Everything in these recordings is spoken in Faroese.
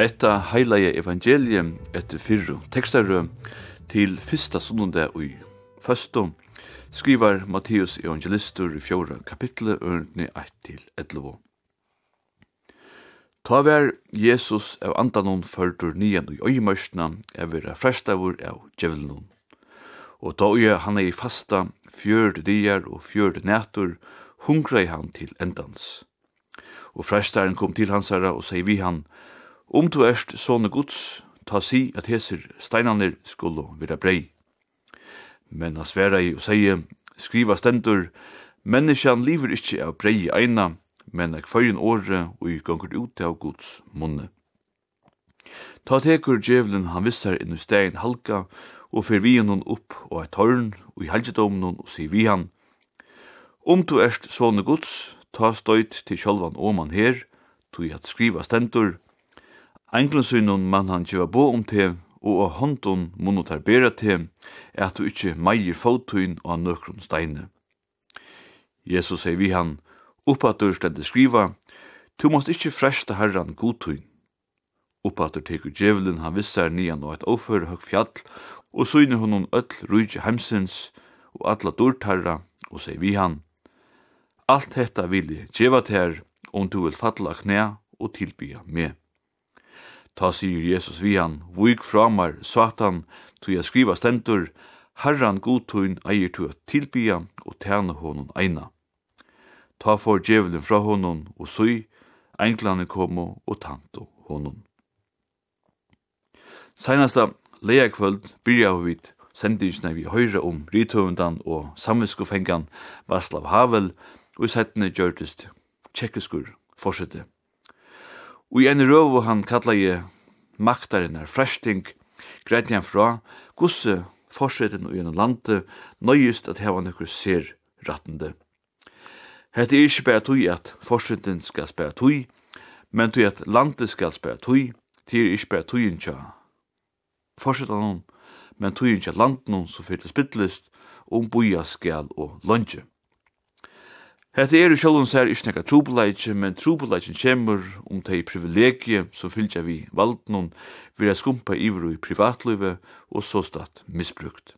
Hetta heilaje evangelium etter fyrru tekstarru til fyrsta sunnunde ui Fyrstum skrivar Matteus evangelistur i fjóra kapitlet ørndni 1-11. Ta vær Jesus av andanon førtur nian ui øymørsna av vera frestavur av djevelnon. Og ta ui han er i fasta fjörd dier og fjörd nætur, hungra han til endans. Og frestaren kom til hans herra og sier vi han, Om um du erst sånne gods, ta si at heser steinanir skulle vera brei. Men han sværa i og seie, skriva stendur, menneskjan liver ikkje av brei eina, men ek fyrir åre og i gongur ut av gods munne. Ta tekur djevelen han vissar inn i stein halka, og fyr vi hon opp og eit tørn, og i helgedomen og sier vi han, Om um du erst sånne gods, ta støyt til sjolvan oman her, tog at skriva stendur, Englen synun man han kjeva bo om te, og av hånden munno tar bera te, at du ikkje meier fotuin og nøkron steine. Jesus sier vi han, oppatur stendet skriva, Tu måst ikkje fresta herran godtun. Oppatur teker djevelen han vissar nian og et ofør høg fjall, og syne honom öll rujtje heimsins og alla durtarra, og sier vi han, Alt hetta vil jeg djeva ter, om du vil falla knæ og tilbya med. Ta sier Jesus vi han, vik framar, satan, tog jeg skriva stendur, herran godtun eier tog at tilbya og tjene honom eina. Ta for djevelen fra honom, og sui, englane komo og tanto honom. Seinasta leakvöld byrja vi sendingsne vi høyre om rithøvendan og samviskofengan Vaslav Havel, og i settene gjørtist tjekkeskur forsette. Og i en røv han kalla je er fresting, greit han fra, gusse forsetten og gjennom landet, nøyest at heva nøkker ser rattende. Hette er ikke bare tog at forsetten skal spara tog, men tog at landet skal spara tog, til er ikke bare tog innkja. Forsetten men tog innkja landet noen som fyrir spittlist, om boja skal og lunge. Hetta er sjálvum sær ikki nekka trupulleiki, men trupulleikin kemur um tei privilegi sum fylgja vi valdnum vera skumpa yvir í privatlívi og so statt misbrukt.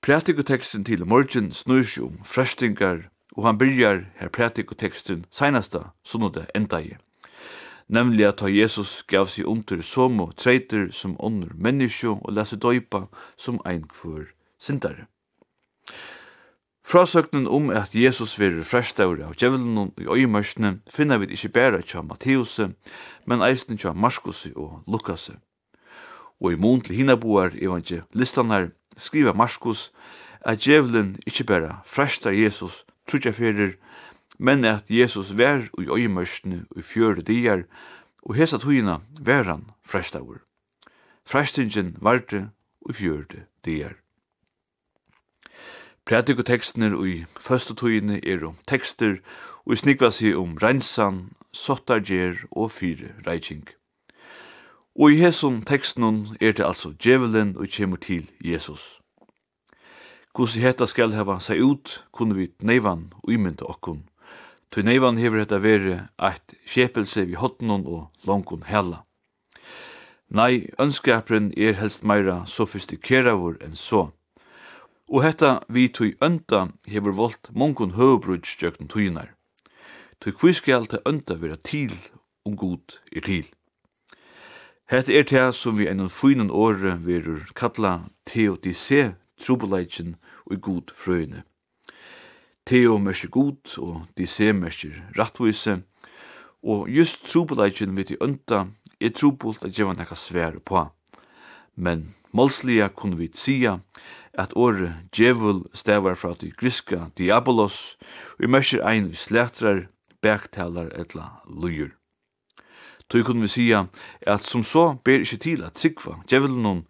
Prætikutekstin til morgun snur seg frestingar, og han byrjar her prætikutekstin seinasta sunnode endaje. Nemlig at Jesus gav seg under somo treiter som ånder menneskje og lese døypa som ein kvar sindare. Frasøknen om at Jesus verður frestaur av djevelen i øymørsene finner vi ikkje bæra tja Matteus, men eisen tja Markus og Lukas. Og i mån til hinaboar evangelistanar skriva Markus at djevelen ikkje bæra frestar Jesus trutja fyrir, men at Jesus vær i øymørsene i fjøre dier, og hesa tugina vær han frestaur. Frestingen varte i fjøre dier. Prædikotekstene i første er om tekster og snikva seg om rensan, sottarger og fyre reiking. Og i hesson tekstnun er det altså djevelen og kjemur til Jesus. Hvordan hetta skal heva seg ut, kunne vi neivan og okkun. Tøy neivan hever hetta vere eit kjepelse vi hotnun og langun hella. Nei, ønskapren er helst meira sofistikeravur enn så og hetta vi tui ønda hefur volt mongun høvbrudj gjøkken tuinar. Tui hví skal til vera til om god er til. Hetta er tega som vi enn fynan åre verur kalla teodise trubeleitjen og god frøyne. Teo mersi god og dise mersi rattvise, og just trubeleitjen vi tui ønda er trubult at gjeva nekka sver på. Men målslia kunne vi sia at or djevel stavar fra til griska diabolos, og i ein slætrar, bæktalar etla lujur. Tøy kunne vi sia at som så ber ikkje til at sikva djevelen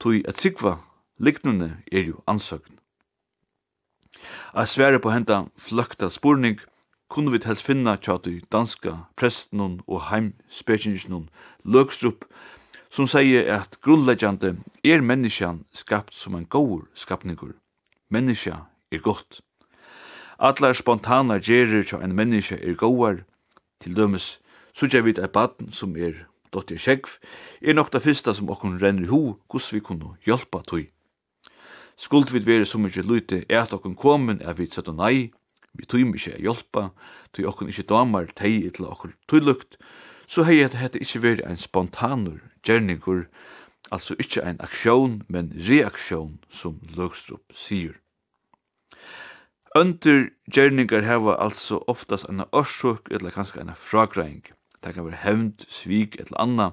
tøy at sikva liknande er jo ansøkn. A svære på henta fløkta spurning kunne vi helst finna tja tøy danska prestnun og heimspekingsnun løkstrup, som sier at grunnleggjande er menneskjan skapt som en gaur skapningur. Menneskja er godt. Allar spontana gerir tja en menneskja er gauar, til dømes, suttja vid eit baden som er dotter Sjekv, er nok det fyrsta som okkur renner i ho, vi kunne hjelpa tøy. Skuld vid vere så mykje lute er at okkur komen er vid søtta nei, vi tøy mykje er hjelpa, tøy okkur ikkje damar tei etla okkon tøylukt, så hei at hette ikkje vere ein spontanur gjerningur, altså ikkje ein aksjon, men reaksjon, som Løgstrup sier. Under gjerningar heva altså oftast enn orsøk, eller kanskje enn fragreng. Det kan være hevnd, svig, eller anna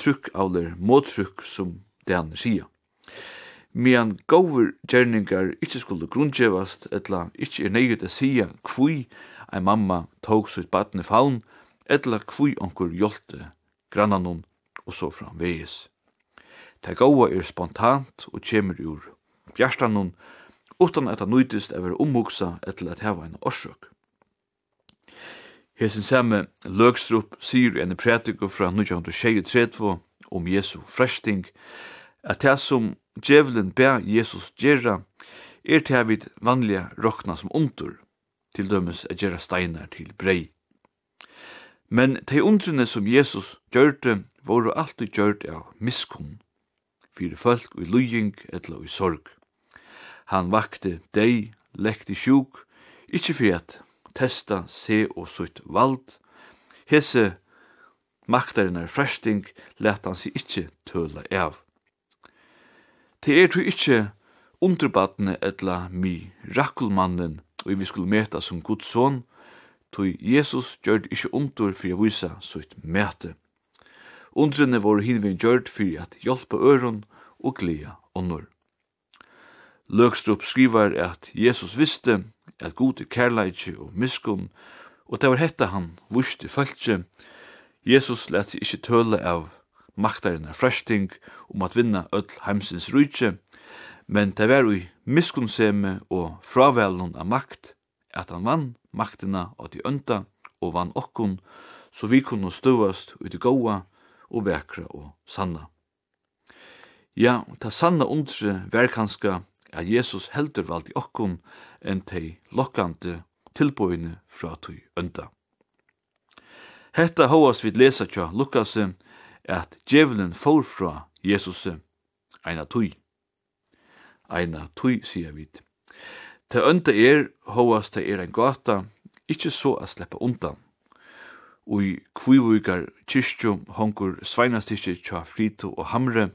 trykk eller mottrykk som det han sier. Men gover gjerningar ikkje skulle grunnkjevast, eller ikkje er neget å sia kvui ein mamma tók sitt baden i faun, eller kvui onkur hjolte grannanon og så framvegis. Det gåa er spontant og kjemur ur bjerstanum, utan at han nøytist er omhugsa etter at heva en orsøk. Hesen samme Løgstrup sier i en prætiku fra 1923 om Jesu fresting, at det som djevelen ber Jesus gjerra, er til vid vanliga rokna som ondur, til dømes at gjerra steinar til brei. Men de undrene som Jesus gjørte, voru alltid gjørt av miskunn, fyrir folk og i lujing etla og i sorg. Han vakte deg, lekti sjuk, ikkje fyrir at testa se og sutt vald, hese maktarinnar fresting let han seg ikkje tøla av. Det er tu ikkje underbatne etla mi rakkulmannen, og vi skulle meta som Guds son, tog Jesus gjør det ikke under fyrir å vise sutt møte. Undrene våre hinvin gjørt fyrir at hjelpa øron og glia onnur. Løgstrup skriver at Jesus visste at god er kærleitje og miskunn, og det var hetta han vurste fölkje. Jesus let seg ikkje tøle av maktaren av fresting om at vinna öll heimsins rujtje, men det var ui miskunnseme og fravelen av makt, at han vann maktina og de ønta og vann okkun, så vi kunne støvast ut i goa og vekra og sanna. Ja, ta sanna undre vær kanska at Jesus heldur vald i okkun enn tei lokkande tilbøyne fra tui ønda. Hetta hóas vid lesa tja Lukas at djevelen fór fra Jesus eina tui. Eina tui, sier vid. Ta ønda er hóas ta er ein gata, ikkje så a sleppa undan ui kvivuikar kyrstjum hongur sveinastikki tja frito og hamre,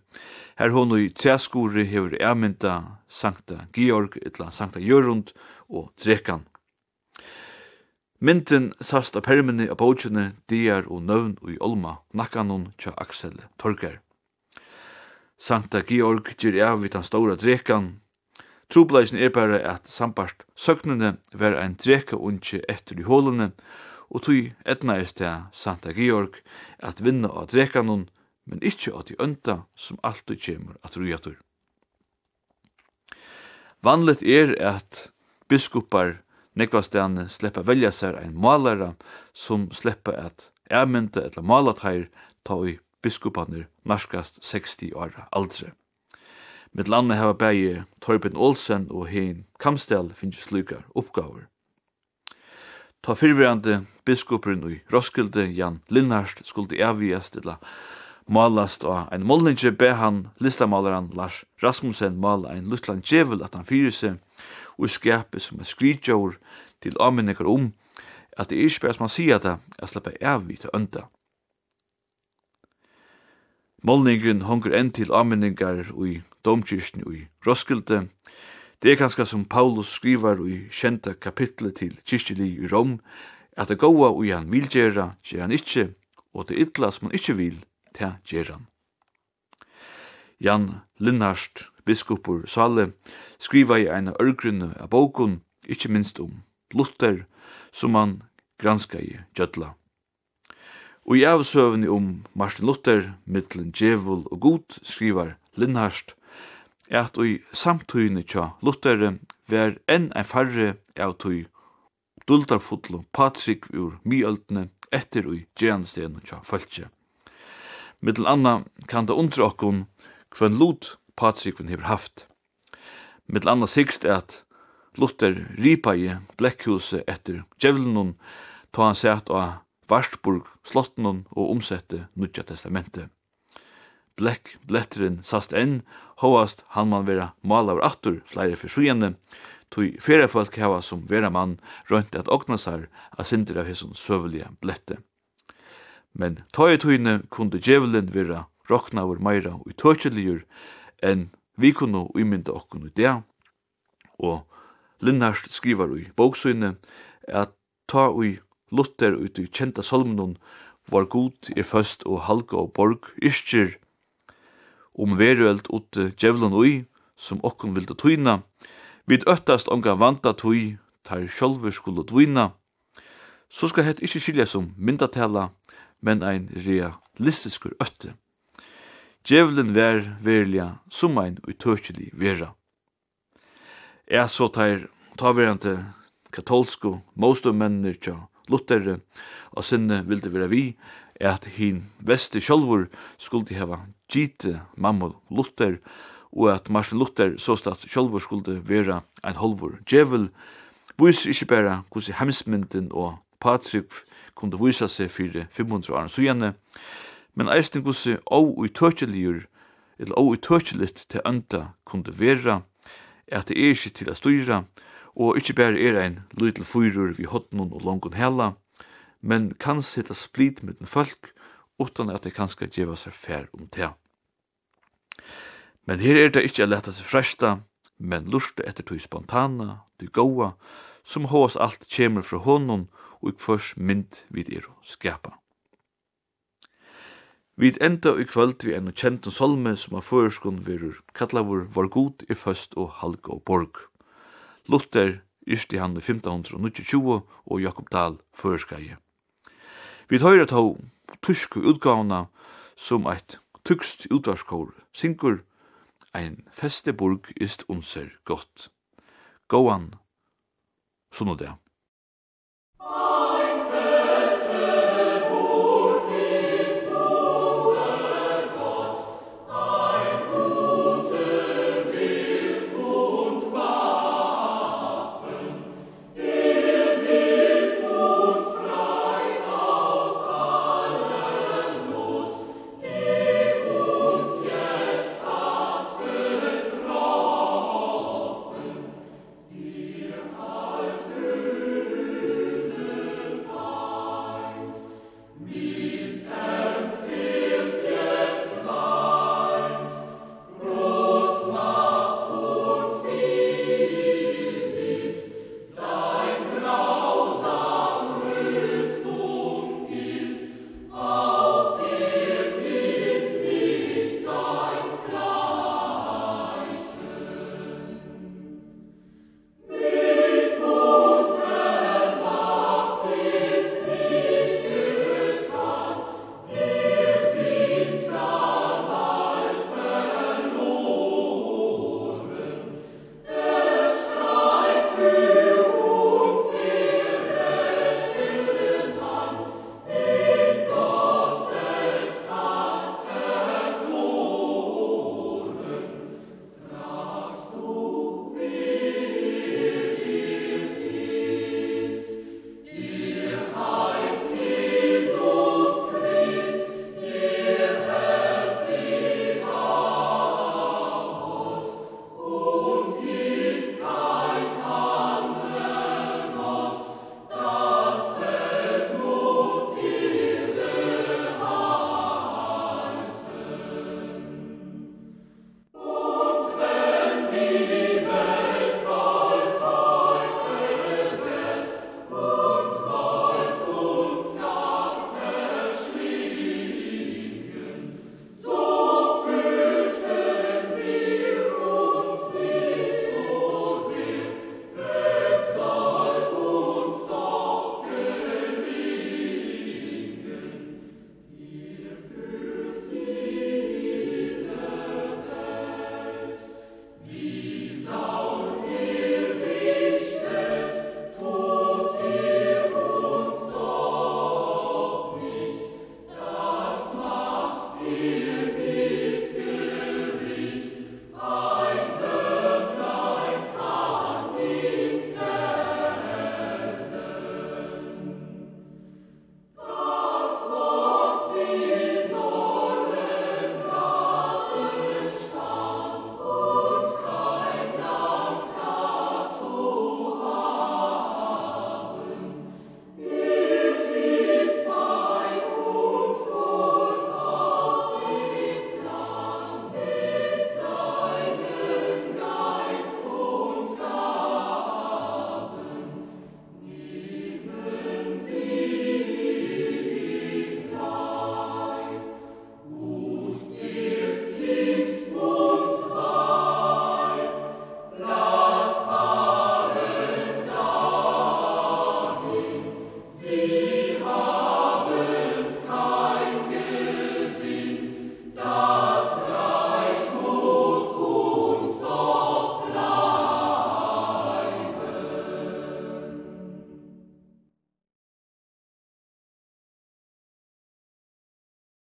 her hon i treaskuri hefur eamynda Sankta Georg, etla Sankta Jørund og Drekan. Mynden sast av permini av bókjene, diar og nøvn og i olma, nakkanon tja Aksel Torger. Sankta Georg gyr av vitan stóra Drekan, Trobleisen er bare at sambart søknene var ein dreka unge etter i hålene, og tui etna er til Santa Georg at vinna av drekanon, men ikkje av de ønta som alltid kjemur at rujatur. Vanligt er at biskupar nekvastane sleppa velja seg ein malara som sleppa at ermynda etla malatær ta i biskupanir narskast 60 år aldre. Mitt landa hava bægi Torben Olsen og hin Kamstel finnst slukar oppgaver. Ta fyrverande biskopurin i Roskilde, Jan Linnarst, skuldi avviast illa malast og ein målninge be han listamalaran Lars Rasmussen mal ein lutlan djevel at han fyrir seg og skapet som er skritjår til aminnegar om at det er ikke bare som han sier det, jeg slipper avvi til ønda. Målningren hongur enn til aminningar i domkyrkjen i Roskilde, Det er kanskje som Paulus skriver i kjenta kapitlet til kyrkjeli i Rom, at det goa og han vil gjera, gjer han ikkje, og det ytla som han ikkje vil, det gjer han. Jan Linnarst, biskopur Sale, skriva i eina ørgrunne av bokun, ikkje minst om Luther, som han granska i Gjødla. Og i avsøvni om Martin Luther, mittlen Djevul og God, skriver Linnarst, at ui samtøyne tja Lutheren ver enn ein farre av tøy duldarfullu Patrik ur myöldne etter ui gjerandstenen tja fölkje. Mittel anna kan det undra okkun hvem lot Patrikven hever haft. Mittel anna sigst er at Luther ripaje blekkhuset etter djevlunum ta han sett av Varsburg, slottnum og omsette Nudja testamentet. Blekk bletteren sast enn Hóast han man vera malaver attur flere for sjujende, tog fyrre folk hava som vera mann rønt at okna sær a sindir av hesson søvelige blette. Men tøy tøyne kunde djevelen vera rokna over meira og tøtjeligur enn vi kunne umynda okkun i det, og Linnarst skrivar i boksøyne at ta ui Luther ut i kjenta solmenon var god i først og halga og borg iskir om veröld ut djevelen ui, som okkun vilde tøyna, vid øttast onga vanta tøy, tar sjolver skulle dvina, så skal het ikkje skilja som myndatela, men ein realistiskur ötte. Djevelen vær verlia som ein utøkjelig vera. Ja, så tar taverante katolsko mostumennir tja Lutherre, og sinne vilde vera vi, at hin vesti sjálfur skuldi hava gite mamma Luther og at Martin Luther såstat sjálfur skuldi vera ein holvur djevel vis ikkje bæra hvordan hemsmynden og Patrick kunde visa seg fyrir 500 år sujane, men eisning hvordan ouitøkjeligur, eller ouitøkjelit til anda kunde vera, at det er ikkje til a styra, og ikkje bæra er ein lytel fyrur vi hotnun og longun hella men kan sitta split den folk, utan at det kanskje djeva seg fær om det. Men her er det ikkje å leta seg fresta, men lurte etter tog spontana, du goa, som hos alt kjemur fra honom, og i kvørs mynd vid er og skapa. Vid enda i kvöld vi enn og kjent solme som av føreskon virur kallavur var god i føst og halg og borg. Luther yrsti han i 1520 og Jakob Dahl føreskaje Vi høyrer tå tysk utgavna som eit tykst utvarskår, synkur ein festeburg ist unser gott. Gåan, sånn og det.